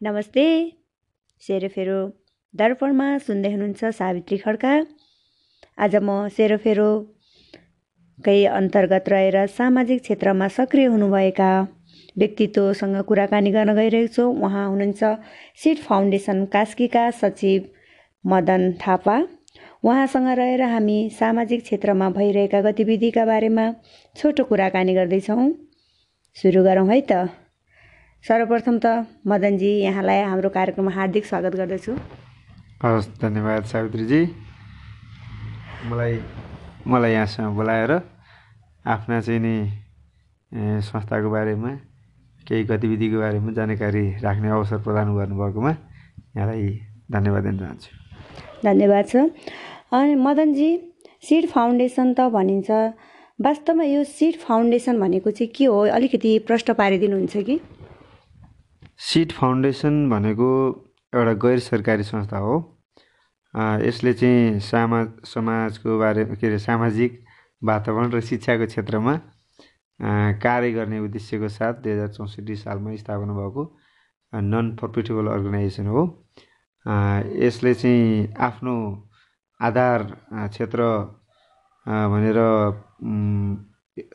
नमस्ते। सेरोफेरो दर्पणमा सुन्दै हुनुहुन्छ सावित्री खड्का। आज म सेरोफेरोकै अन्तर्गत रहेर सामाजिक क्षेत्रमा सक्रिय हुनुभएका व्यक्तित्वसँग कुराकानी गर्न गइरहेको छु। उहाँ हुनुहुन्छ सिड फाउन्डेसन कास्कीका सचिव मदन थापा। उहाँसँग रहेर हामी सामाजिक क्षेत्रमा भइरहेका गतिविधिका बारेमा छोटो कुराकानी गर्दैछौँ। सुरु गरौँ है त। सर्वप्रथम त मदनजी यहाँलाई हाम्रो कार्यक्रममा हार्दिक स्वागत गर्दछु। हवस् धन्यवाद सावित्रीजी। मलाई मलाई यहाँसँग बोलाएर आफ्ना चाहिँ नि संस्थाको बारेमा केही गतिविधिको बारेमा जानकारी राख्ने अवसर प्रदान गर्नुभएकोमा यहाँलाई धन्यवाद दिन चाहन्छु। धन्यवाद छ अनि मदनजी सिड फाउन्डेसन त भनिन्छ वास्तवमा यो सिड फाउन्डेसन भनेको चाहिँ के हो? अलिकति प्रश्न पारिदिनुहुन्छ कि? सिड फाउन्डेसन भनेको एउटा गैर सरकारी संस्था हो। यसले चाहिँ सामा समाजको बारे के अरे सामाजिक वातावरण र शिक्षाको क्षेत्रमा कार्य गर्ने उद्देश्यको साथ दुई हजार चौसठी सालमा स्थापना भएको नन प्रफिटेबल अर्गनाइजेसन हो यसले चाहिँ आफ्नो आधार क्षेत्र भनेर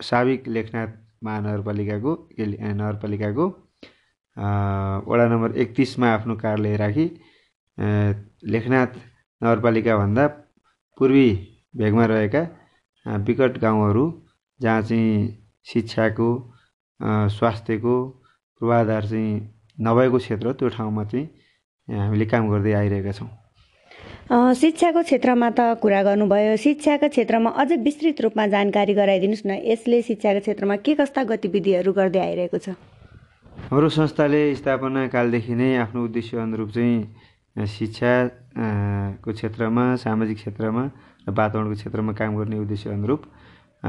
साविक लेखनाथ महानगरपालिकाको नगरपालिकाको वडा नम्बर एकतिसमा आफ्नो कार्यालय राखी लेखनाथ नगरपालिकाभन्दा पूर्वी भेगमा रहेका विकट गाउँहरू जहाँ चाहिँ शिक्षाको स्वास्थ्यको पूर्वाधार चाहिँ नभएको क्षेत्र त्यो ठाउँमा चाहिँ हामीले काम गर्दै आइरहेका छौँ। शिक्षाको क्षेत्रमा त कुरा गर्नुभयो। शिक्षाको क्षेत्रमा अझै विस्तृत रूपमा जानकारी गराइदिनुहोस् न। यसले शिक्षाको क्षेत्रमा के कस्ता गतिविधिहरू गर्दै आइरहेको छ? हाम्रो संस्थाले स्थापना कालदेखि नै आफ्नो उद्देश्य अनुरूप चाहिँ शिक्षा को क्षेत्रमा सामाजिक क्षेत्रमा र वातावरणको क्षेत्रमा काम गर्ने उद्देश्य अनुरूप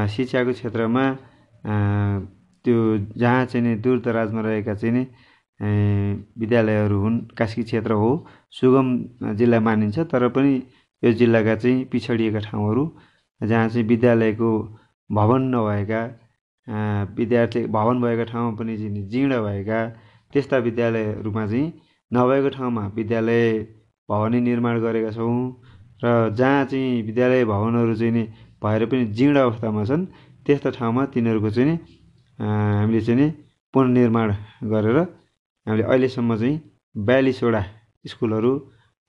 शिक्षाको क्षेत्रमा त्यो जहाँ चाहिँ नि दूर दराजमा रहेका चाहिँ नि विद्यालयहरू हुन् कास्की क्षेत्र हो सुगम जिल्ला मानिन्छ तर पनि यो जिल्लाका चाहिँ पिछडिएका ठाउँहरू जहाँ चाहिँ विद्यालयको भवन नभएका विद्यार्थी भवन भएका ठाउँमा पनि जीर्ण भएका त्यस्ता विद्यालयहरूमा चाहिँ नभएको ठाउँमा विद्यालय भवनै निर्माण गरेका छौँ र जहाँ चाहिँ विद्यालय भवनहरू चाहिँ नि भएर पनि जीर्ण अवस्थामा छन् त्यस्ता ठाउँमा तिनीहरूको चाहिँ नि हामीले चाहिँ नि पुनर्निर्माण गरेर हामीले अहिलेसम्म चाहिँ बयालिसवटा स्कुलहरू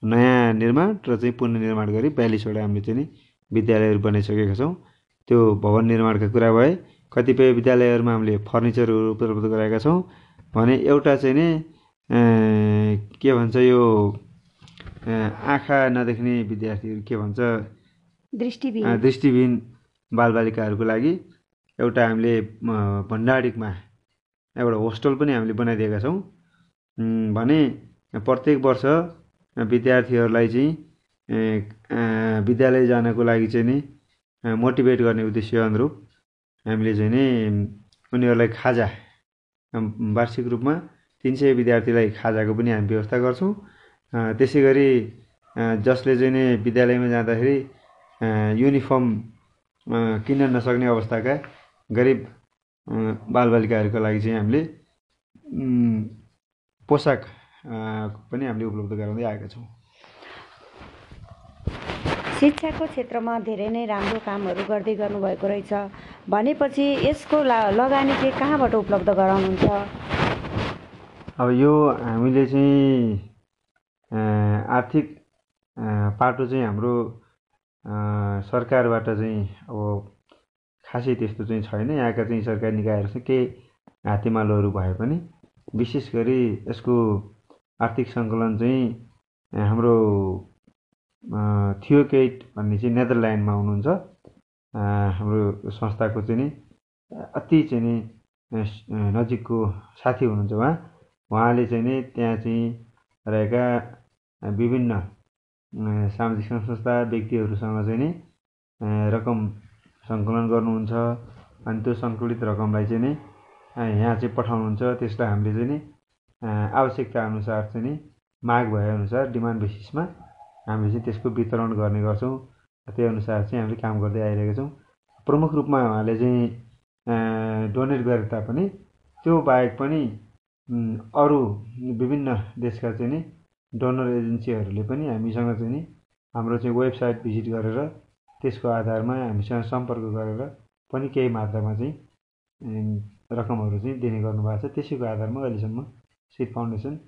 नयाँ निर्माण र चाहिँ पुनर्निर्माण गरी बयालिसवटा हामीले चाहिँ नि विद्यालयहरू बनाइसकेका छौँ। त्यो भवन निर्माणका कुरा भए कतिपय विद्यालयहरूमा हामीले फर्निचरहरू उपलब्ध गराएका छौँ। भने एउटा चाहिँ नि के भन्छ यो आँखा नदेख्ने विद्यार्थीहरू के भन्छ? दृष्टिविहीन दृष्टिविहीन बालबालिकाहरूको लागि एउटा हामीले भण्डारीमा एउटा होस्टेल पनि हामीले बनाइदिएका छौँ। भने प्रत्येक वर्ष विद्यार्थीहरूलाई चाहिँ विद्यालय जानको लागि चाहिँ नि मोटिभेट गर्ने उद्देश्य अनुरूप हामीले चाहिँ नि उनीहरूलाई खाजा वार्षिक रूपमा तिन सय विद्यार्थीलाई खाजाको पनि हामी व्यवस्था गर्छौँ। त्यसै गरी जसले चाहिँ नि विद्यालयमा जाँदाखेरि युनिफर्म किन्न नसक्ने अवस्थाका गरिब बालबालिकाहरूको लागि चाहिँ हामीले पोसाक पनि हामीले उपलब्ध गराउँदै आएका छौँ। शिक्षाको क्षेत्रमा धेरै नै राम्रो कामहरू गर्दै गर्नुभएको रहेछ। भनेपछि यसको ला लगानी चाहिँ कहाँबाट उपलब्ध गराउनुहुन्छ? अब यो हामीले चाहिँ आर्थिक पाटो चाहिँ हाम्रो सरकारबाट चाहिँ अब खासै त्यस्तो चाहिँ छैन। यहाँका चाहिँ सरकारी निकायहरू चाहिँ केही हातेमालोहरू भए पनि विशेष गरी यसको आर्थिक सङ्कलन चाहिँ हाम्रो थियोकेट भन्ने चाहिँ नेदरल्यान्डमा हुनुहुन्छ। हाम्रो संस्थाको चाहिँ नि अति चाहिँ नि नजिकको साथी हुनुहुन्छ उहाँ। उहाँले चाहिँ नि त्यहाँ चाहिँ रहेका विभिन्न सामाजिक संस्था व्यक्तिहरूसँग चाहिँ नि रकम सङ्कलन गर्नुहुन्छ। अनि त्यो सङ्कलित रकमलाई चाहिँ नि यहाँ चाहिँ पठाउनुहुन्छ। त्यसलाई हामीले चाहिँ नि आवश्यकता अनुसार चाहिँ नि माग भएअनुसार डिमान्ड बेसिसमा हामीले चाहिँ त्यसको वितरण गर्ने गर्छौँ। त्यही अनुसार चाहिँ हामीले काम गर्दै आइरहेका छौँ। प्रमुख रूपमा उहाँले चाहिँ डोनेट गरे तापनि त्यो बाहेक पनि अरू विभिन्न देशका चाहिँ नि डोनर एजेन्सीहरूले पनि हामीसँग चाहिँ नि हाम्रो चाहिँ वेबसाइट भिजिट गरेर त्यसको आधारमा हामीसँग सम्पर्क गरेर पनि केही मात्रामा चाहिँ रकमहरू चाहिँ दिने गर्नुभएको छ। त्यसैको आधारमा अहिलेसम्म सिड फाउन्डेसन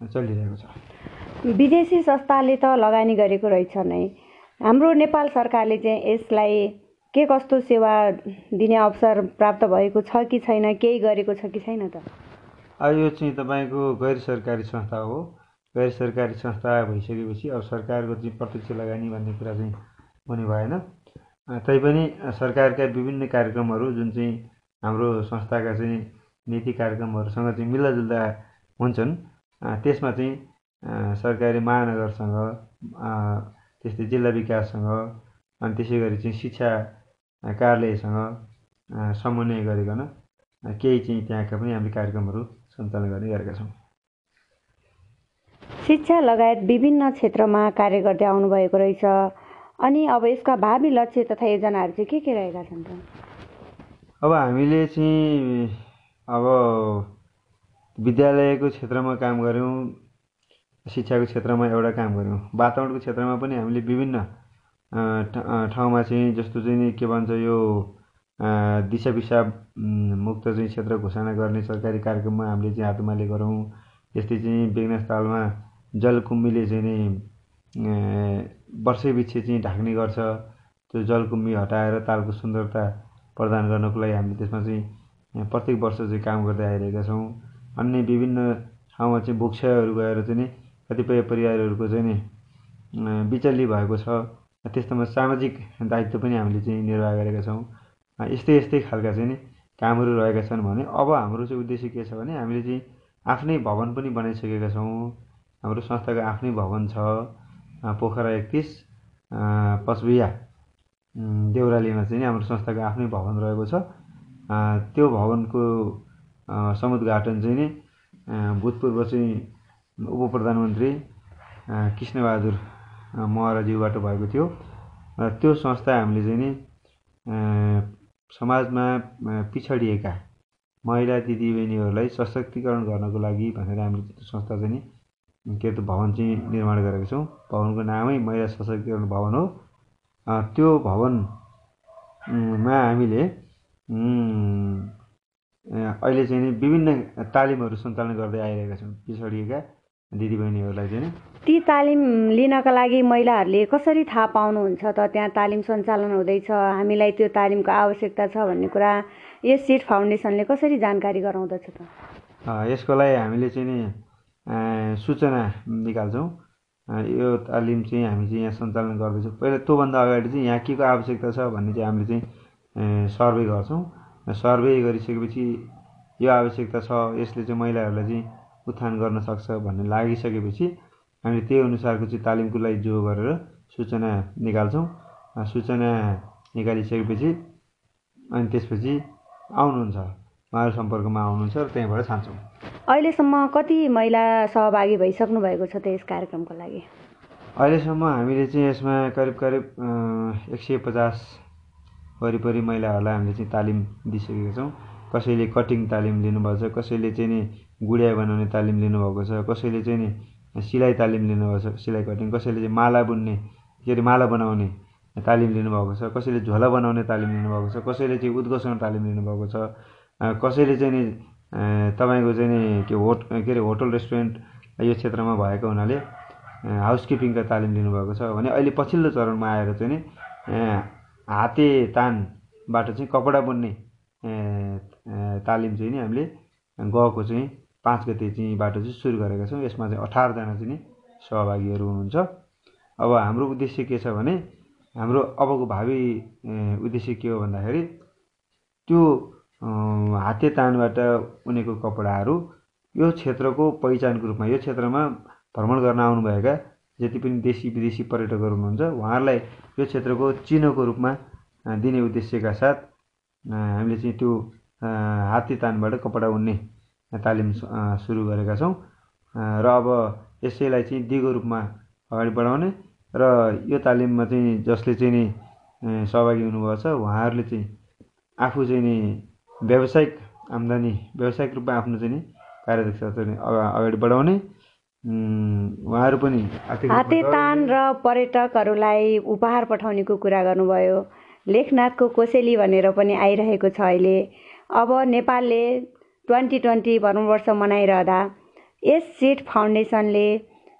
चलिरहेको छ। विदेशी संस्थाले त लगानी गरेको रहेछ नै। हाम्रो नेपाल सरकारले चाहिँ यसलाई के कस्तो सेवा दिने अवसर प्राप्त भएको छ कि छैन केही गरेको छ कि छैन त? यो चाहिँ तपाईँको गैर सरकारी संस्था हो। गैर सरकारी संस्था भइसकेपछि अब सरकारको चाहिँ प्रत्यक्ष लगानी भन्ने कुरा चाहिँ हुने भएन। तैपनि सरकारका विभिन्न कार्यक्रमहरू जुन चाहिँ हाम्रो संस्थाका चाहिँ नीति कार्यक्रमहरूसँग चाहिँ मिल्दाजुल्दा हुन्छन्। त्यसमा चाहिँ सरकारी महानगरसँग त्यस्तै जिल्ला विकाससँग अनि त्यसै गरी चाहिँ शिक्षा कार्यालयसँग समन्वय गरिकन केही चाहिँ त्यहाँका पनि हामीले कार्यक्रमहरू सञ्चालन गर्ने गरेका छौँ। शिक्षा लगायत विभिन्न क्षेत्रमा कार्य गर्दै आउनुभएको रहेछ। अनि अब यसका भावी लक्ष्य तथा योजनाहरू चाहिँ के के रहेका छन् त? अब हामीले चाहिँ अब विद्यालयको क्षेत्रमा काम गऱ्यौँ शिक्षाको क्षेत्रमा एउटा काम गऱ्यौँ वातावरणको क्षेत्रमा पनि हामीले विभिन्न ठाउँमा चाहिँ जस्तो चाहिँ के भन्छ यो दिशा पिसाब मुक्त चाहिँ क्षेत्र घोषणा गर्ने सरकारी कार्यक्रममा हामीले चाहिँ हातमाले गरौँ। यस्तै चाहिँ बेगनास तालमा जलकुम्बीले चाहिँ नि वर्षैपिच्छे चाहिँ ढाक्ने गर्छ। त्यो जलकुम्बी हटाएर तालको सुन्दरता प्रदान गर्नको लागि हामीले त्यसमा चाहिँ प्रत्येक वर्ष चाहिँ काम गर्दै आइरहेका छौँ। अन्य विभिन्न ठाउँमा चाहिँ भोक्साहरू गएर चाहिँ नि कतिपय परिवारहरूको चाहिँ नि बिचल्ली भएको छ। त्यस्तोमा सामाजिक दायित्व पनि हामीले चाहिँ निर्वाह गरेका छौँ। यस्तै यस्तै खालका चाहिँ नि कामहरू रहेका छन् भने अब हाम्रो चाहिँ उद्देश्य के छ भने हामीले चाहिँ आफ्नै भवन पनि बनाइसकेका छौँ। हाम्रो संस्थाको आफ्नै भवन छ। पोखरा एकतिस पचबिया देउरालीमा चाहिँ हाम्रो संस्थाको आफ्नै भवन रहेको छ। त्यो भवनको समुद्घाटन चाहिँ नि भूतपूर्व चाहिँ उप प्रधानमन्त्री कृष्णबहादुर महराज्यूबाट भएको थियो। र त्यो संस्था हामीले चाहिँ नि समाजमा पिछडिएका महिला दिदीबहिनीहरूलाई सशक्तिकरण गर्नको लागि भनेर हामीले त्यो संस्था चाहिँ नि के अरे भवन चाहिँ निर्माण गरेका छौँ। भवनको नामै महिला सशक्तिकरण भवन हो। त्यो भवनमा हामीले अहिले चाहिँ नि विभिन्न तालिमहरू सञ्चालन गर्दै आइरहेका छौँ। पिछडिएका दिदीबहिनीहरूलाई चाहिँ ती तालिम लिनका लागि महिलाहरूले कसरी थाहा पाउनुहुन्छ त? त्यहाँ तालिम सञ्चालन हुँदैछ हामीलाई त्यो तालिमको आवश्यकता छ भन्ने कुरा यस सिट फाउन्डेसनले कसरी जानकारी गराउँदछ त? यसको लागि हामीले चाहिँ नि सूचना निकाल्छौँ। यो तालिम चाहिँ हामी चाहिँ यहाँ सञ्चालन गर्दैछौँ। पहिला त्योभन्दा अगाडि चाहिँ यहाँ के को आवश्यकता छ भन्ने चाहिँ हामीले चाहिँ सर्वे गर्छौँ। सर्वे गरिसकेपछि यो आवश्यकता छ यसले चाहिँ महिलाहरूलाई चाहिँ उत्थान गर्न सक्छ भन्ने लागिसकेपछि हामीले त्यही अनुसारको चाहिँ तालिमको लागि जो गरेर सूचना निकाल्छौँ। सूचना निकालिसकेपछि अनि त्यसपछि आउनुहुन्छ। उहाँहरू सम्पर्कमा आउनुहुन्छ र त्यहीँबाट छान्छौँ। अहिलेसम्म कति महिला सहभागी भइसक्नु भएको छ त यस कार्यक्रमको लागि? अहिलेसम्म हामीले चाहिँ यसमा करिब करिब एक सय पचास वरिपरि महिलाहरूलाई हामीले चाहिँ तालिम दिइसकेका छौँ। कसैले कटिङ तालिम लिनुभएको छ कसैले चाहिँ नि गुडिया बनाउने तालिम लिनुभएको छ। कसैले चाहिँ नि सिलाइ तालिम लिनुभएको छ सिलाइ कटिङ कसैले चाहिँ माला बुन्ने के अरे माला बनाउने तालिम लिनुभएको छ। कसैले झोला बनाउने तालिम लिनुभएको छ कसैले चाहिँ उद्घोषण तालिम लिनुभएको छ। कसैले चाहिँ नि तपाईँको चाहिँ नि के होट के अरे होटल रेस्टुरेन्ट यो क्षेत्रमा भएको हुनाले हाउसकिपिङका तालिम लिनुभएको छ भने अहिले पछिल्लो चरणमा आएर चाहिँ नि हाते तानबाट चाहिँ कपडा बुन्ने तालिम चाहिँ नि हामीले गएको चाहिँ पाँच गते चाहिँ बाटो चाहिँ सुरु गरेका छौँ। यसमा चाहिँ अठारजना चाहिँ नि सहभागीहरू हुनुहुन्छ। अब हाम्रो उद्देश्य के छ भने हाम्रो अबको भावी उद्देश्य के हो भन्दाखेरि त्यो हाते तानबाट उनेको कपडाहरू यो क्षेत्रको पहिचानको रूपमा यो क्षेत्रमा भ्रमण गर्न आउनुभएका जति पनि देशी विदेशी पर्यटकहरू हुनुहुन्छ उहाँहरूलाई यो क्षेत्रको चिनोको रूपमा दिने उद्देश्यका साथ हामीले चाहिँ त्यो हाते तानबाट कपडा उन्ने तालिम सुरु गरेका छौँ। र अब यसैलाई चाहिँ दिगो रूपमा अगाडि बढाउने र यो तालिममा चाहिँ जसले चाहिँ नि सहभागी हुनुभएको छ उहाँहरूले चाहिँ आफू चाहिँ नि व्यावसायिक आम्दानी व्यावसायिक रूपमा आफ्नो चाहिँ नि कार्यदक्षता चाहिँ अगाडि बढाउने। उहाँहरू पनि हाते तान र पर्यटकहरूलाई उपहार पठाउनेको कुरा गर्नुभयो। लेखनाथको कोसेली भनेर पनि आइरहेको छ अहिले। अब नेपालले ट्वेन्टी ट्वेन्टी वर्ष मनाइरहँदा यस सिट फाउन्डेसनले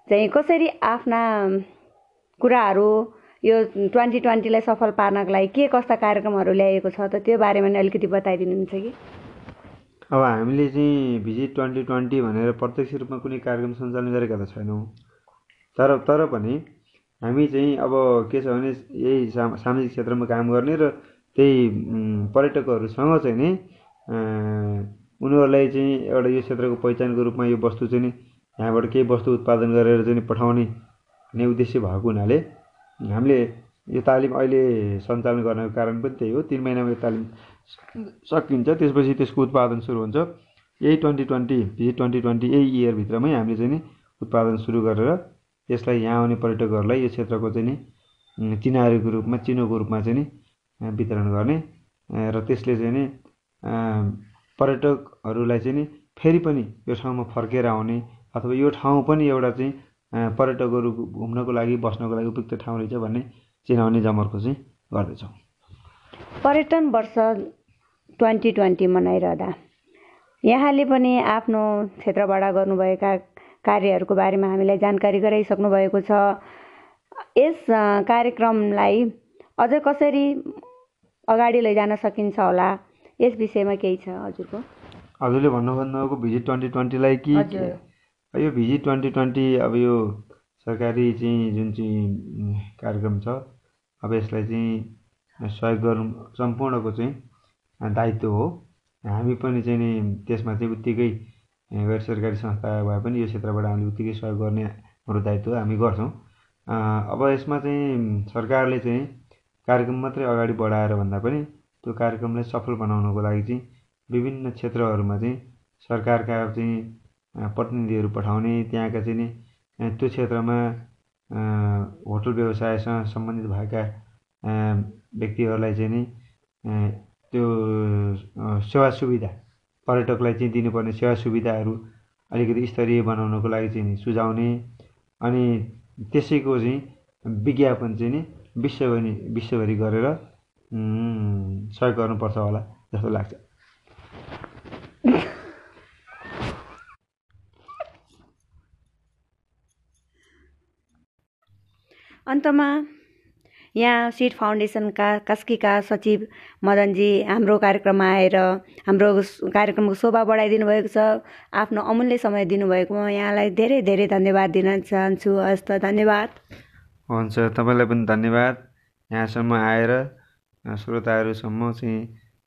चाहिँ कसरी आफ्ना कुराहरू यो ट्वेन्टी ट्वेन्टीलाई सफल पार्नको लागि के कस्ता कार्यक्रमहरू ल्याएको छ त त्यो बारेमा नि अलिकति बताइदिनुहुन्छ कि? अब हामीले चाहिँ भिजिट ट्वेन्टी ट्वेन्टी भनेर प्रत्यक्ष रूपमा कुनै कार्यक्रम सञ्चालन गरेका त छैनौँ। तर तर पनि हामी चाहिँ अब के छ भने यही सामाजिक क्षेत्रमा काम गर्ने र त्यही पर्यटकहरूसँग चाहिँ नि उनीहरूलाई चाहिँ एउटा यो क्षेत्रको पहिचानको रूपमा यो वस्तु चाहिँ नि यहाँबाट केही वस्तु उत्पादन गरेर चाहिँ पठाउने भन्ने उद्देश्य भएको हुनाले हामीले यो तालिम अहिले सञ्चालन गर्नको कारण पनि त्यही हो। तिन महिनामा यो तालिम सकिन्छ। त्यसपछि त्यसको उत्पादन सुरु हुन्छ। यही twenty twenty visit twenty twenty यही इयरभित्रमै हामीले चाहिँ नि उत्पादन सुरु गरेर यसलाई यहाँ आउने पर्यटकहरूलाई यो क्षेत्रको चाहिँ नि चिनारीको रूपमा चिनोको रूपमा चाहिँ नि वितरण गर्ने र त्यसले चाहिँ नि पर्यटकहरूलाई चाहिँ नि फेरि पनि यो ठाउँमा फर्केर आउने अथवा यो ठाउँ पनि एउटा चाहिँ पर्यटकहरू घुम्नको लागि बस्नको लागि उपयुक्त ठाउँ रहेछ भन्ने चिनाउने जमर्को चाहिँ गर्दैछौँ। पर्यटन वर्ष ट्वेन्टी ट्वेन्टी मनाइरहँदा यहाँले पनि आफ्नो क्षेत्रबाट गर्नुभएका कार्यहरूको बारेमा हामीलाई जानकारी गराइसक्नु भएको छ। यस कार्यक्रमलाई अझ कसरी अगाडि लैजान सकिन्छ होला? यस विषयमा केही छ हजुरको? हजुरले भन्नु भन्नुभएको भिजिट ट्वेन्टी ट्वेन्टीलाई कि यो भिजिट ट्वेन्टी ट्वेन्टी अब यो सरकारी चाहिँ जुन चाहिँ कार्यक्रम छ अब यसलाई चाहिँ सहयोग गर्नु सम्पूर्णको चाहिँ दायित्व हो। हामी पनि चाहिँ नि त्यसमा चाहिँ उत्तिकै गैर सरकारी संस्था भए पनि यो क्षेत्रबाट हामीले उत्तिकै सहयोग गर्ने हाम्रो दायित्व हामी गर्छौँ। अब यसमा चाहिँ सरकारले चाहिँ कार्यक्रम मात्रै अगाडि बढाएर भन्दा पनि त्यो कार्यक्रमलाई सफल बनाउनको लागि चाहिँ विभिन्न क्षेत्रहरूमा चाहिँ सरकारका चाहिँ प्रतिनिधिहरू पठाउने त्यहाँका चाहिँ नि त्यो क्षेत्रमा होटल व्यवसायसँग सम्बन्धित भएका व्यक्तिहरूलाई चाहिँ नि त्यो सेवा सुविधा पर्यटकलाई चाहिँ दिनुपर्ने सेवा सुविधाहरू अलिकति स्तरीय बनाउनको लागि चाहिँ नि सुझाउने अनि त्यसैको चाहिँ विज्ञापन चाहिँ नि विश्वभरि विश्वभरि गरेर सहयोग गर्नुपर्छ होला जस्तो लाग्छ। अन्तमा यहाँ सिड फाउन्डेसनका कास्कीका सचिव मदनजी हाम्रो कार्यक्रममा आएर हाम्रो कार्यक्रमको शोभा बढाइदिनु भएको छ। आफ्नो अमूल्य समय दिनुभएकोमा यहाँलाई धेरै धेरै धन्यवाद दिन चाहन्छु। हस् त धन्यवाद। हुन्छ तपाईँलाई पनि धन्यवाद। यहाँसम्म आएर श्रोताहरूसम्म चाहिँ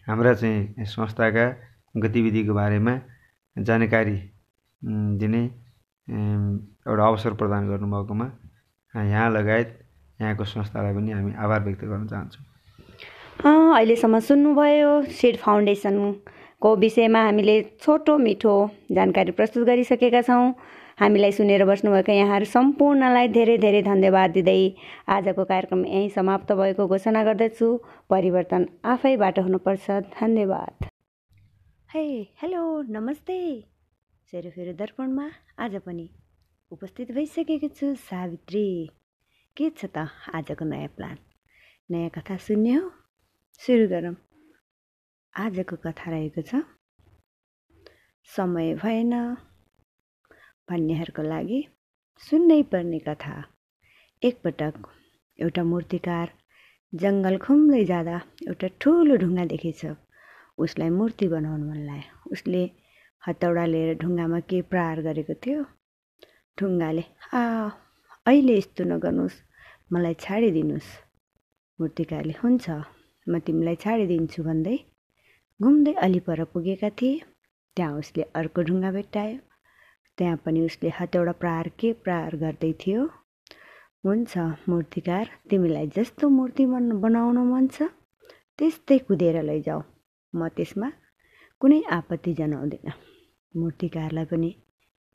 हाम्रा चाहिँ संस्थाका गतिविधिको बारेमा जानकारी दिने एउटा अवसर प्रदान गर्नुभएकोमा यहाँ लगायत यहाँको संस्थालाई पनि हामी आभार व्यक्त गर्न चाहन्छौँ। अहिलेसम्म सुन्नुभयो सिड फाउन्डेसनको विषयमा हामीले छोटो मिठो जानकारी प्रस्तुत गरिसकेका छौँ। हामीलाई सुनेर बस्नुभएको यहाँहरू सम्पूर्णलाई धेरै धेरै धन्यवाद दिँदै आजको कार्यक्रम यहीँ समाप्त भएको घोषणा गर्दछु। परिवर्तन आफैबाट हुनुपर्छ। धन्यवाद। हे हेलो नमस्ते। सेरोफेरो दर्पणमा आज पनि उपस्थित भइसकेको छु सावित्री। के छ त आजको नयाँ प्लान नयाँ कथा सुन्ने हो? सुरु गरौँ। आजको कथा रहेको छ समय भएन। भन्नेहरूको लागि सुन्नै पर्ने कथा। एकपटक एउटा मूर्तिकार जङ्गल खुम्दै जाँदा एउटा ठुलो ढुङ्गा देखेछ। उसलाई मूर्ति बनाउनु मन लाग्यो। उसले हतौडा लिएर ढुङ्गामा के प्रहार गरेको थियो? ढुङ्गाले आ अहिले यस्तो नगर्नुहोस् मलाई छाडिदिनुहोस्। मूर्तिकारले हुन्छ म तिमीलाई छाडिदिन्छु भन्दै घुम्दै अलि पर पुगेका थिए। त्यहाँ उसले अर्को ढुङ्गा भेट्टायो। त्यहाँ पनि उसले हतौडा प्रहार के प्रहार गर्दै थियो? हुन्छ मूर्तिकार तिमीलाई जस्तो मूर्ति बनाउन मन छ त्यस्तै कुदेर लैजाऊ। म त्यसमा कुनै आपत्ति जनाउँदिनँ। मूर्तिकारलाई पनि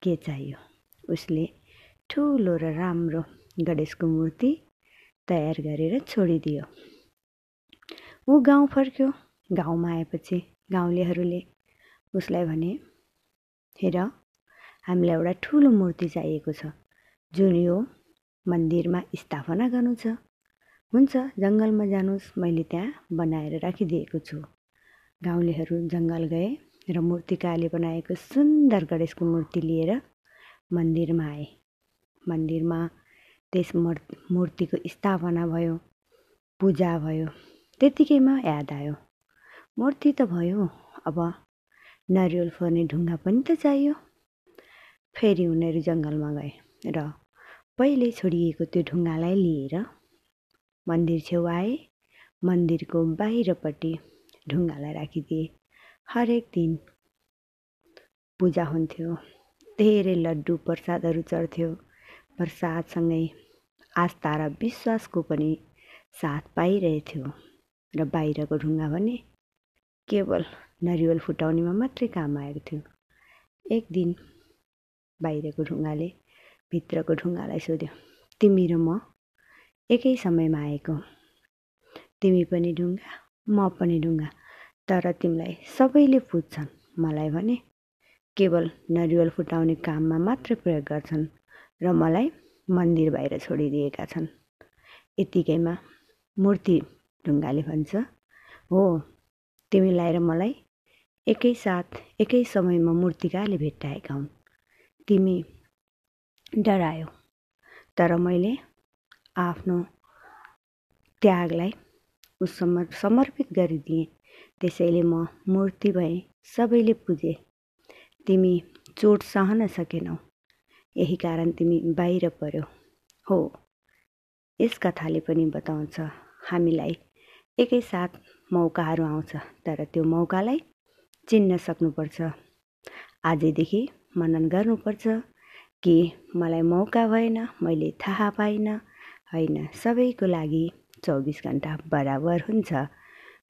के चाहियो? उसले ठुलो र राम्रो गणेशको मूर्ति तयार गरेर छोडिदियो। ऊ गाउँ फर्क्यो। गाउँमा आएपछि गाउँलेहरूले उसलाई भने हेर हामीलाई एउटा ठुलो मूर्ति चाहिएको छ। जुन यो मन्दिरमा स्थापना गर्नु छ। हुन्छ जङ्गलमा जानुहोस् मैले त्यहाँ बनाएर राखिदिएको छु। गाउँलेहरू जङ्गल गए र मूर्तिकारले बनाएको सुन्दर गणेशको मूर्ति लिएर मन्दिरमा आए। मन्दिरमा त्यस मूर्तिको स्थापना भयो पूजा भयो त्यत्तिकैमा याद आयो। मूर्ति त भयो अब नरिवल फोर्ने ढुङ्गा पनि त चाहियो। फेरि उनीहरू जङ्गलमा गए र पहिले छोडिएको त्यो ढुङ्गालाई लिएर मन्दिर छेउ आए। मन्दिरको बाहिरपट्टि ढुङ्गालाई राखिदिए। हरेक दिन पूजा हुन्थ्यो। धेरै लड्डु प्रसादहरू चढ्थ्यो। प्रसादसँगै आस्था र विश्वासको पनि साथ पाइरहेथ्यो। र बाहिरको ढुङ्गा भने केवल नरिवल फुटाउनेमा मात्रै काम आएको थियो। एक दिन बाहिरको ढुङ्गाले भित्रको ढुङ्गालाई सोध्यो तिमी र म एकै समयमा आएको? तिमी पनि ढुङ्गा म पनि ढुङ्गा तर तिमीलाई सबैले पुज्छन् मलाई भने केवल नरिवल फुटाउने काममा मात्रै प्रयोग गर्छन् र मलाई मन्दिर बाहिर छोडिदिएका छन्। यत्तिकैमा मूर्ति ढुङ्गाले भन्छ। हो तिमीलाई र मलाई एकै साथ एकै समयमा मूर्तिकाले भेट्टाएका हुन्। तिमी डरायो। तर मैले आफ्नो त्यागलाई उससम्म समर्पित गरिदिएँ। त्यसैले म मूर्ति भएँ सबैले पुजे तिमी चोट सहन सकेनौ। यही कारण तिमी बाहिर पर्यो। हो यस कथाले पनि बताउँछ हामीलाई एकैसाथ मौकाहरू आउँछ तर त्यो मौकालाई चिन्न सक्नुपर्छ। आजैदेखि मनन गर्नुपर्छ कि मलाई मौका भएन मैले थाहा पाइनँ होइन? सबैको लागि चौबिस घन्टा बराबर हुन्छ।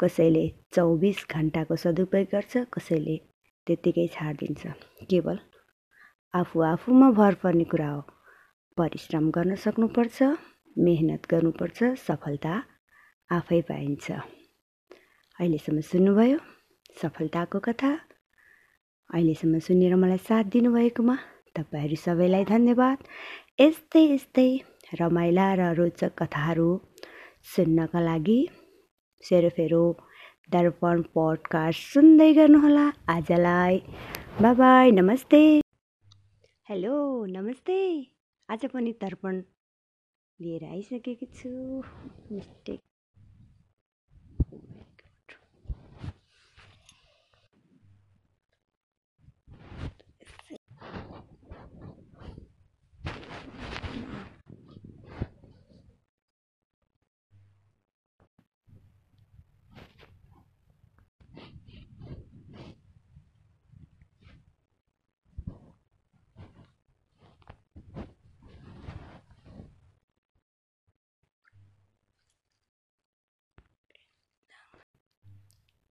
कसैले चौबिस घन्टाको सदुपयोग गर्छ कसैले त्यत्तिकै छाडिदिन्छ। केवल आफू आफूमा भर पर्ने कुरा हो। परिश्रम गर्न सक्नुपर्छ मेहनत गर्नुपर्छ सफलता आफै पाइन्छ। अहिलेसम्म सुन्नुभयो? सफलताको कथा। अहिलेसम्म सुनेर मलाई साथ दिनुभएकोमा तपाईँहरू सबैलाई धन्यवाद। यस्तै यस्तै रमाइला र रोचक कथाहरू सुन्नका लागि सेरोफेरो दर्पण पडकास्ट सुन्दै गर्नुहोला। आजलाई बाई नमस्ते। हेलो नमस्ते। आज पनि दर्पण लिएर आइसकेको छु। मिस्टेक।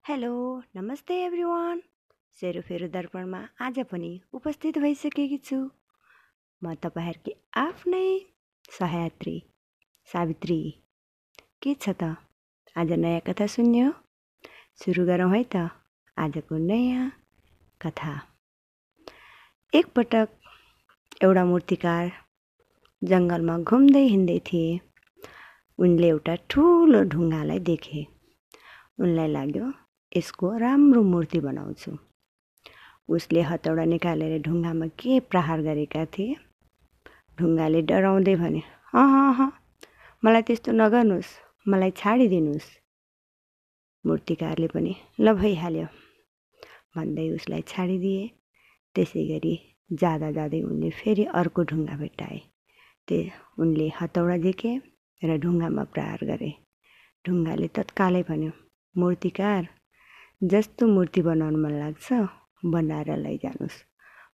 हेलो नमस्ते एभ्री वान सेरोफेरो दर्पणमा आज पनि उपस्थित भइसकेकी छु। म तपाईँहरूकी आफ्नै सहायत्री सावित्री। के छ त? आज नयाँ कथा सुन्यो? सुरु गरौँ है त आजको नयाँ कथा। एकपटक एउटा मूर्तिकार जङ्गलमा घुम्दै हिँड्दै थिए। उनले एउटा ठुलो ढुङ्गालाई देखे। उनलाई लाग्यो यसको राम्रो मूर्ति बनाउँछु। उसले हतौडा निकालेर ढुङ्गामा के प्रहार गरेका थिए? ढुङ्गाले डराउँदै भने अह अह मलाई त्यस्तो नगर्नुहोस् मलाई छाडिदिनुहोस्। मूर्तिकारले पनि ल भइहाल्यो। भन्दै उसलाई छाडिदिए। त्यसै गरी जाँदा जाँदै उनले फेरि अर्को ढुङ्गा भेट्टाए। ते उनले हतौडा देखे र ढुङ्गामा प्रहार गरे। ढुङ्गाले तत्कालै भन्यो मूर्तिकार जस्तो मूर्ति बनाउनु मन लाग्छ बनाएर लैजानुहोस्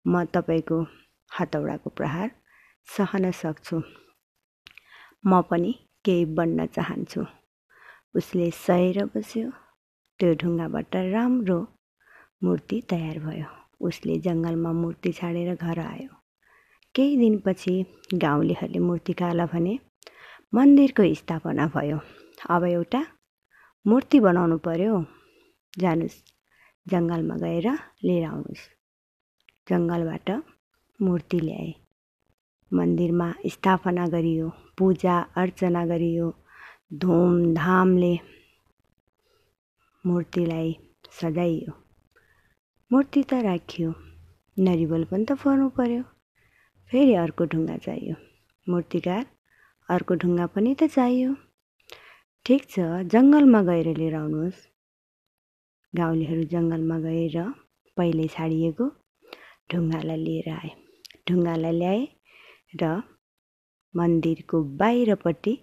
म तपाईँको हतौडाको प्रहार सहन सक्छु। म पनि केही बन्न चाहन्छु। उसले सहेर बस्यो। त्यो ढुङ्गाबाट राम्रो मूर्ति तयार भयो। उसले जङ्गलमा मूर्ति छाडेर घर आयो। केही दिनपछि गाउँलेहरूले मूर्तिकालाई भने मन्दिरको स्थापना भयो। अब एउटा मूर्ति बनाउनु पर्यो। जानुहोस् जङ्गलमा गएर लिएर आउनुहोस् जङ्गलबाट मूर्ति ल्याए। मन्दिरमा स्थापना गरियो पूजा अर्चना गरियो धुमधामले मूर्तिलाई सजाइयो। मूर्ति त राखियो नरिवल पनि त फर्नु पर्यो। फेरि अर्को ढुङ्गा चाहियो। मूर्तिकार अर्को ढुङ्गा पनि त चाहियो। ठिक छ जङ्गलमा गएर लिएर आउनुहोस्। गाउँलेहरू जङ्गलमा गएर पहिले छाडिएको ढुङ्गालाई लिएर आए। ढुङ्गालाई ल्याए र मन्दिरको बाहिरपट्टि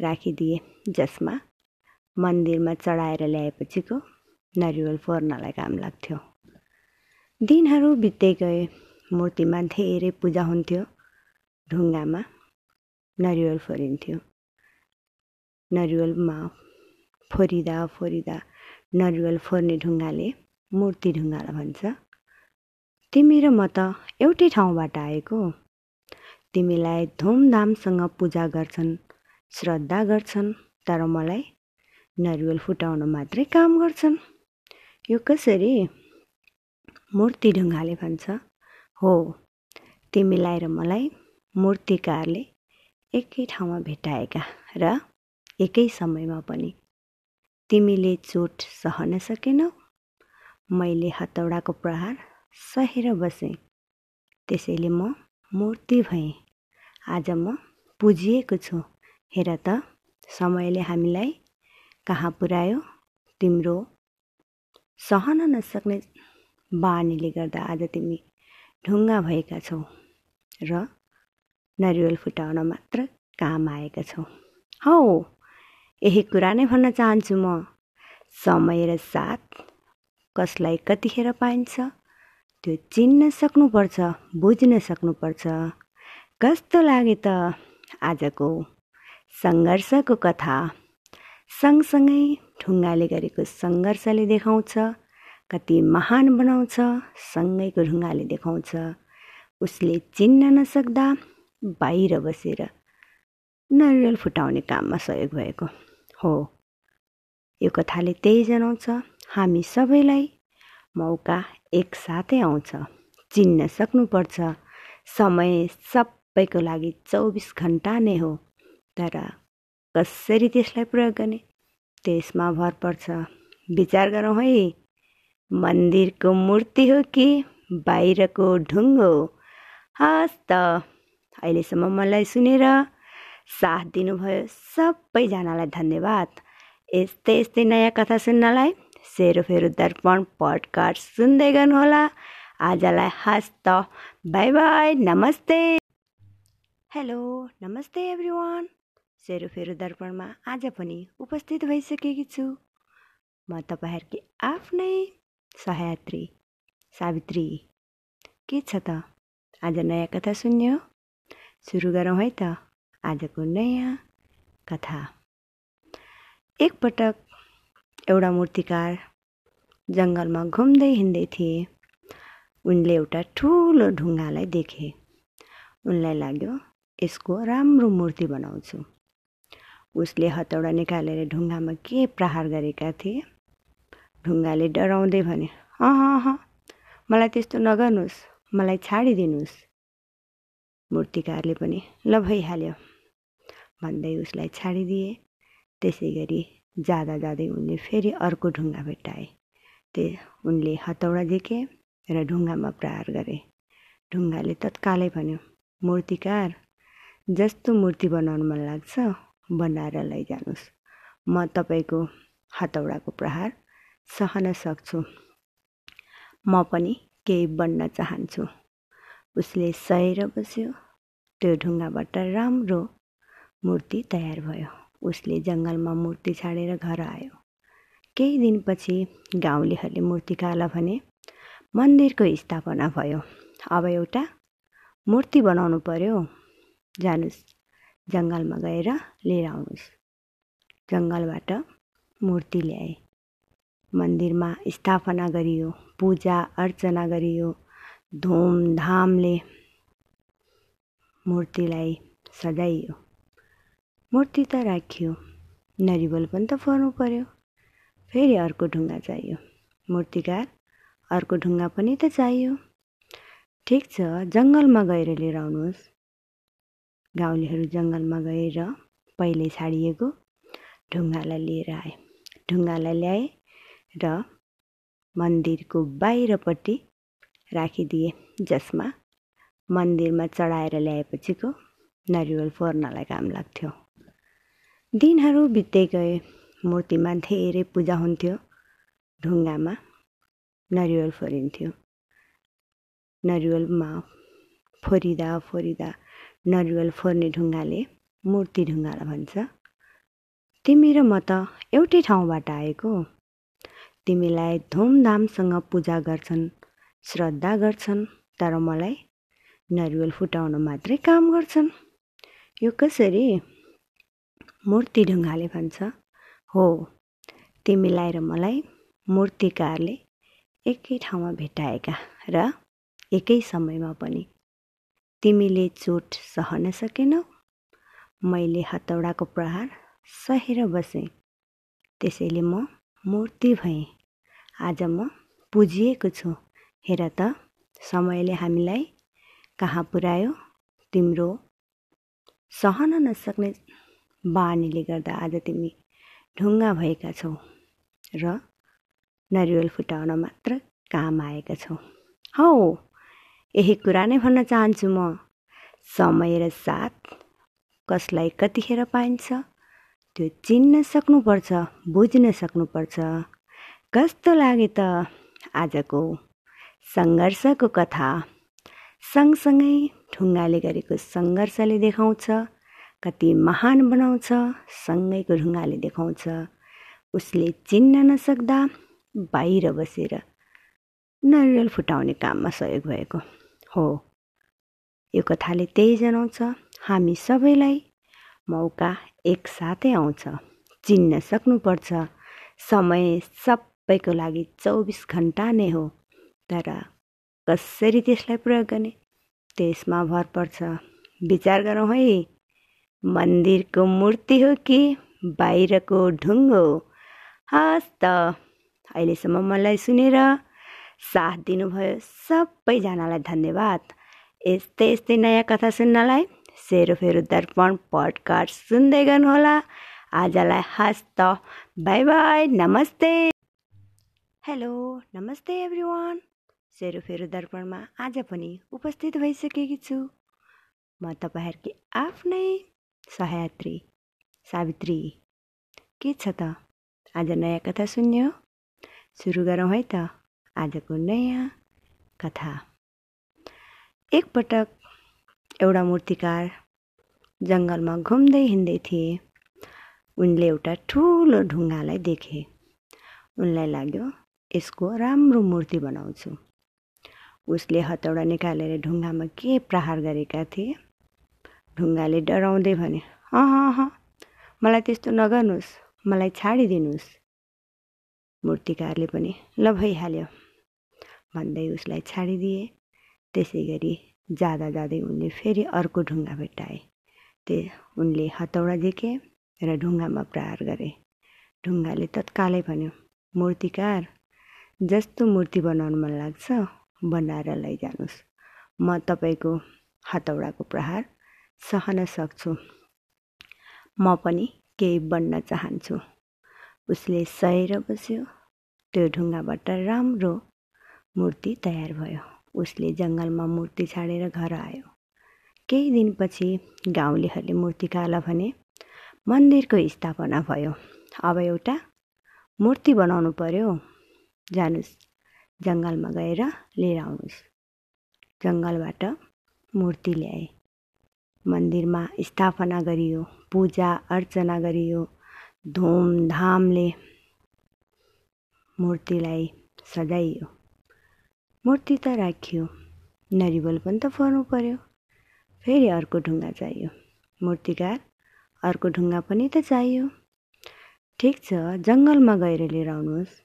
राखिदिए जसमा मन्दिरमा चढाएर ल्याएपछिको नरिवल फोर्नलाई काम लाग्थ्यो। दिनहरू बित्दै गए मूर्तिमा धेरै पूजा हुन्थ्यो ढुङ्गामा नरिवल फोरिन्थ्यो। नरिवलमा फोरिँदा फोरिँदा नरिवल फोर्ने ढुङ्गाले मूर्ति ढुङ्गालाई भन्छ। तिमी र म त एउटै ठाउँबाट आएको तिमीलाई धुमधामसँग पूजा गर्छन् श्रद्धा गर्छन् तर मलाई नरिवल फुटाउन मात्रै काम गर्छन्। यो कसरी? मूर्ति ढुङ्गाले भन्छ। हो तिमीलाई र मलाई मूर्तिकारले एकै ठाउँमा भेटाएका र एकै समयमा पनि तिमीले चोट सहन सकेनौ? मैले हतौडाको प्रहार सहेर बसेँ। त्यसैले म मूर्ति भएँ। आज म पुजिएको छु। हेर त समयले हामीलाई कहाँ पुर्यायो? तिम्रो सहन नसक्ने बानीले गर्दा आज तिमी ढुङ्गा भएका छौ र नरिवल फुटाउन मात्र काम आएका छौ। हौ! यही कुरा नै भन्न चाहन्छु म। समय र साथ कसलाई कतिखेर पाइन्छ त्यो चिन्न सक्नुपर्छ बुझ्न सक्नुपर्छ। कस्तो लाग्यो त आजको सङ्घर्षको कथा। सँगसँगै ढुङ्गाले गरेको सङ्घर्षले देखाउँछ कति महान बनाउँछ सँगैको ढुङ्गाले देखाउँछ। उसले चिन्न नसक्दा बाहिर बसेर नरिवल फुटाउने काममा सहयोग भएको। हो। यो कथाले त्यही जनाउँछ हामी सबैलाई मौका एकसाथै आउँछ चिन्न सक्नुपर्छ। समय सबैको लागि चौबिस घन्टा नै हो तर कसरी त्यसलाई प्रयोग गर्ने? त्यसमा भर पर्छ। विचार गरौँ है मन्दिरको मूर्ति हो कि बाहिरको ढुङ्गो? हस् त अहिलेसम्म मलाई सुनेर साथ दिनुभयो। सबैजनालाई धन्यवाद। यस्तै यस्तै नयाँ कथा सुन्नलाई सेरोफेरो दर्पण पडकास्ट सुन्दै गर्नुहोला। आजलाई हस् त बाई बाई नमस्ते। हेलो नमस्ते एभ्री वान सेरोफेरो दर्पणमा आज पनि उपस्थित भइसकेकी छु। म तपाईँहरूकी आफ्नै सहायत्री सावित्री। के छ त? आज नयाँ कथा सुन्ने हो सुरु गरौँ है त। आजको नयाँ कथा। एकपटक एउटा मूर्तिकार जङ्गलमा घुम्दै हिँड्दै थिए। उनले एउटा ठुलो ढुङ्गालाई देखे। उनलाई लाग्यो यसको राम्रो मूर्ति बनाउँछु। उसले हतौडा निकालेर ढुङ्गामा के प्रहार गरेका थिए? ढुङ्गाले डराउँदै भने अह अह मलाई त्यस्तो नगर्नुहोस् मलाई छाडिदिनुहोस्। मूर्तिकारले पनि ल भइहाल्यो भन्दै उसलाई छाडिदिए त्यसै गरी जाँदा जाँदै उनले फेरि अर्को ढुङ्गा भेट्टाए। ते उनले हतौडा झिके र ढुङ्गामा प्रहार गरे। ढुङ्गाले तत्कालै भन्यो मूर्तिकार जस्तो मूर्ति बनाउनु मन लाग्छ बनाएर लैजानुहोस् म तपाईँको हतौडाको प्रहार सहन सक्छु। म पनि केही बन्न चाहन्छु। उसले सहेर बस्यो। त्यो ढुङ्गाबाट राम्रो मूर्ति तयार भयो। उसले जङ्गलमा मूर्ति छाडेर घर आयो। केही दिनपछि गाउँलेहरूले मूर्तिकारलाई भने मन्दिरको स्थापना भयो। अब एउटा मूर्ति बनाउनु पर्यो। जानुहोस् जङ्गलमा गएर लिएर आउनुहोस् जङ्गलबाट मूर्ति ल्याए। मन्दिरमा स्थापना गरियो पूजा अर्चना गरियो। धुमधामले मूर्तिलाई सजाइयो। मूर्ति त राखियो। नरिवल पनि त फर्नु पर्यो। फेरि अर्को ढुङ्गा चाहियो। मूर्तिकार अर्को ढुङ्गा पनि त चाहियो। ठिक छ जङ्गलमा गएर लिएर आउनुहोस्। गाउँलेहरू जङ्गलमा गएर पहिले छाडिएको ढुङ्गालाई लिएर आए। ढुङ्गालाई ल्याए र मन्दिरको बाहिरपट्टि राखिदिए जसमा मन्दिरमा चढाएर ल्याएपछिको नरिवल फोर्नलाई काम लाग्थ्यो। दिनहरू बित्दै गए। मूर्तिमा धेरै पूजा हुन्थ्यो। ढुङ्गामा नरिवल फोरिन्थ्यो। नरिवलमा फोरिँदा फोरिँदा नरिवल फोर्ने ढुङ्गाले मूर्ति ढुङ्गालाई भन्छ। तिमी र म त एउटै ठाउँबाट आएको तिमीलाई धुमधामसँग पूजा गर्छन् श्रद्धा गर्छन् तर मलाई नरिवल फुटाउन मात्रै काम गर्छन्। यो कसरी? मूर्ति ढुङ्गाले भन्छ। हो तिमीलाई र मलाई मूर्तिकारले एकै ठाउँमा भेटाएका र एकै समयमा पनि तिमीले चोट सहन सकेनौ। मैले हतौडाको प्रहार सहेर बसेँ। त्यसैले म मूर्ति भएँ। आज म पुजिएको छु। हेर त समयले हामीलाई कहाँ पुर्यायो तिम्रो सहन नसक्ने बानीले गर्दा आज तिमी ढुङ्गा भएका छौ र नरिवल फुटाउन मात्र काम आएका छौ। हौ यही कुरा नै भन्न चाहन्छु म। समय र साथ कसलाई कतिखेर पाइन्छ त्यो चिन्न सक्नुपर्छ बुझ्न सक्नुपर्छ। कस्तो लाग्यो त आजको सङ्घर्षको कथा? सँगसँगै ढुङ्गाले गरेको सङ्घर्षले देखाउँछ। कति महान बनाउँछ सँगैको ढुङ्गाले देखाउँछ उसले चिन्न नसक्दा बाहिर बसेर नरिवल फुटाउने काममा सहयोग भएको हो। यो कथाले त्यही जनाउँछ हामी सबैलाई मौका एकसाथै आउँछ चिन्न सक्नुपर्छ समय सबैको लागि चौबिस घन्टा नै हो तर कसरी त्यसलाई प्रयोग गर्ने? त्यसमा भर पर्छ। विचार गरौँ है। मन्दिरको मूर्ति हो कि बाहिरको ढुङ्गो? हस् त अहिलेसम्म मलाई सुनेर साथ दिनुभयो। सबैजनालाई धन्यवाद। यस्तै यस्तै नयाँ कथा सुन्नलाई सेरोफेरो दर्पण पडकास्ट सुन्दै गर्नुहोला। आजलाई हस्त बाई बाई नमस्ते। हेलो नमस्ते एभ्री वान सेरोफेरो दर्पणमा आज पनि उपस्थित भइसकेकी छु। म तपाईँहरूकी आफ्नै सहयात्री सावित्री। के छ त? आज नयाँ कथा सुन्यो? सुरु गरौँ है त। आजको नयाँ कथा। एकपटक एउटा मूर्तिकार जङ्गलमा घुम्दै हिँड्दै थिए। उनले एउटा ठुलो ढुङ्गालाई देखे। उनलाई लाग्यो यसको राम्रो मूर्ति बनाउँछु। उसले हतौडा निकालेर ढुङ्गामा के प्रहार गरेका थिए? ढुङ्गाले डराउँदै भने अह मलाई त्यस्तो नगर्नुहोस् मलाई छाडिदिनुहोस्। मूर्तिकारले पनि ल भइहाल्यो भन्दै उसलाई छाडिदिए। त्यसै गरी जाँदा जाँदै उनले फेरि अर्को ढुङ्गा भेट्टाए। त्यो उनले हतौडा झिके र ढुङ्गामा प्रहार गरे। ढुङ्गाले तत्कालै भन्यो मूर्तिकार जस्तो मूर्ति बनाउनु मन लाग्छ बनाएर लैजानुहोस्। म तपाईँको हतौडाको प्रहार सहन सक्छु। म पनि केही बन्न चाहन्छु। उसले सहेर बस्यो। त्यो ढुङ्गाबाट राम्रो मूर्ति तयार भयो। उसले जङ्गलमा मूर्ति छाडेर घर आयो। केही दिनपछि गाउँलेहरूले मूर्तिकारलाई भने मन्दिरको स्थापना भयो। अब एउटा मूर्ति बनाउनु पर्यो। जानुहोस् जङ्गलमा गएर लिएर आउनुहोस् जङ्गलबाट मूर्ति ल्याए। मन्दिरमा स्थापना गरियो पूजा अर्चना गरियो धुमधामले मूर्तिलाई सजाइयो मूर्ति त राखियो नरिवल पनि त फर्नु पर्यो फेरि अर्को ढुङ्गा चाहियो मूर्तिकार अर्को ढुङ्गा पनि त चाहियो ठिक छ जङ्गलमा गएर लिएर आउनुहोस्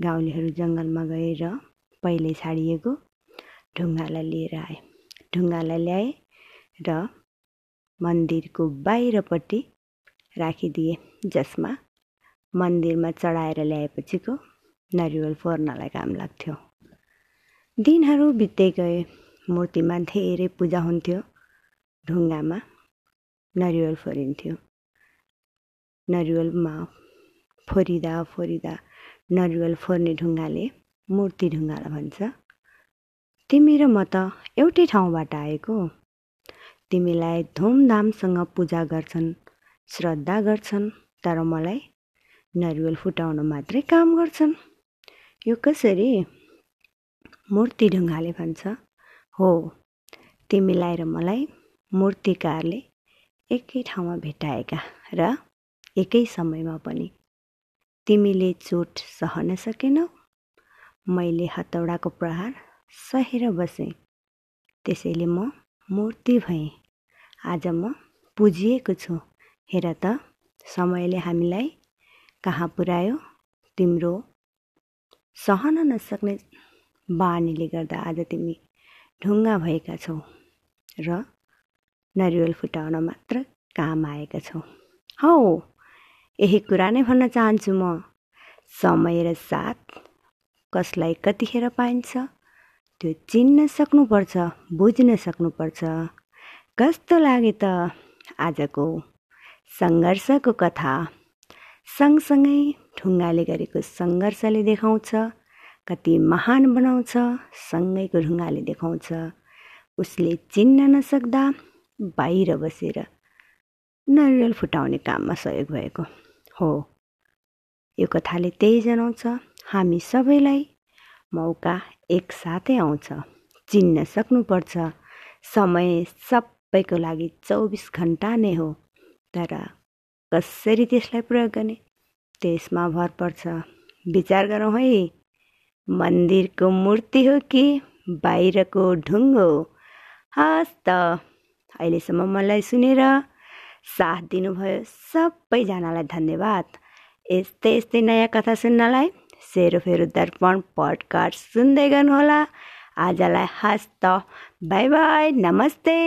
गाउँलेहरू जङ्गलमा गएर पहिले छाडिएको ढुङ्गालाई लिएर आए ढुङ्गालाई ल्याए र मन्दिरको बाहिरपट्टि राखिदिए जसमा मन्दिरमा चढाएर ल्याएपछिको नरिवल फोर्नलाई काम लाग्थ्यो। दिनहरू बित्दै गए मूर्तिमा धेरै पूजा हुन्थ्यो ढुङ्गामा नरिवल फोरिन्थ्यो। नरिवलमा फोरिँदा फोरिँदा नरिवल फोर्ने ढुङ्गाले मूर्ति ढुङ्गालाई भन्छ। तिमी र म त एउटै ठाउँबाट आएको। तिमीलाई धुमधामसँग पूजा गर्छन् श्रद्धा गर्छन् तर मलाई नरिवल फुटाउन मात्रै काम गर्छन्। यो कसरी? मूर्ति ढुङ्गाले भन्छ। हो तिमीलाई र मलाई मूर्तिकारले एकै ठाउँमा भेटाएका र एकै समयमा पनि। तिमीले चोट सहन सकेनौ? मैले हतौडाको प्रहार सहेर बसेँ। त्यसैले म मूर्ति भएँ। आज म पुजिएको छु। हेर त समयले हामीलाई कहाँ पुर्यायो तिम्रो सहन नसक्ने बानीले गर्दा आज तिमी ढुङ्गा भएका छौ र नरिवल फुटाउन मात्र काम आएका छौ। हौ यही कुरा नै भन्न चाहन्छु म। समय र साथ कसलाई कतिखेर पाइन्छ त्यो चिन्न सक्नुपर्छ बुझ्न सक्नुपर्छ। कस्तो लाग्यो त आजको सङ्घर्षको कथा? सँगसँगै ढुङ्गाले गरेको सङ्घर्षले देखाउँछ कति महान बनाउँछ सँगैको ढुङ्गाले देखाउँछ। उसले चिन्न नसक्दा बाहिर बसेर नरिवल फुटाउने काममा सहयोग भएको हो। यो कथाले त्यही जनाउँछ हामी सबैलाई मौका एकसाथै आउँछ चिन्न सक्नुपर्छ समय सबैको लागि चौबिस घन्टा नै हो। तर कसरी त्यसलाई प्रयोग गर्ने? त्यसमा भर पर्छ। विचार गरौँ है। मन्दिरको मूर्ति हो कि बाहिरको ढुङ्गो हस् त अहिलेसम्म मलाई सुनेर साथ दिनुभयो। सबैजनालाई धन्यवाद। यस्तै यस्तै नयाँ कथा सुन्नलाई सेरोफेरो दर्पण पडकास्ट सुन्दै गर्नुहोला। आजलाई हस् त बाई बाई नमस्ते।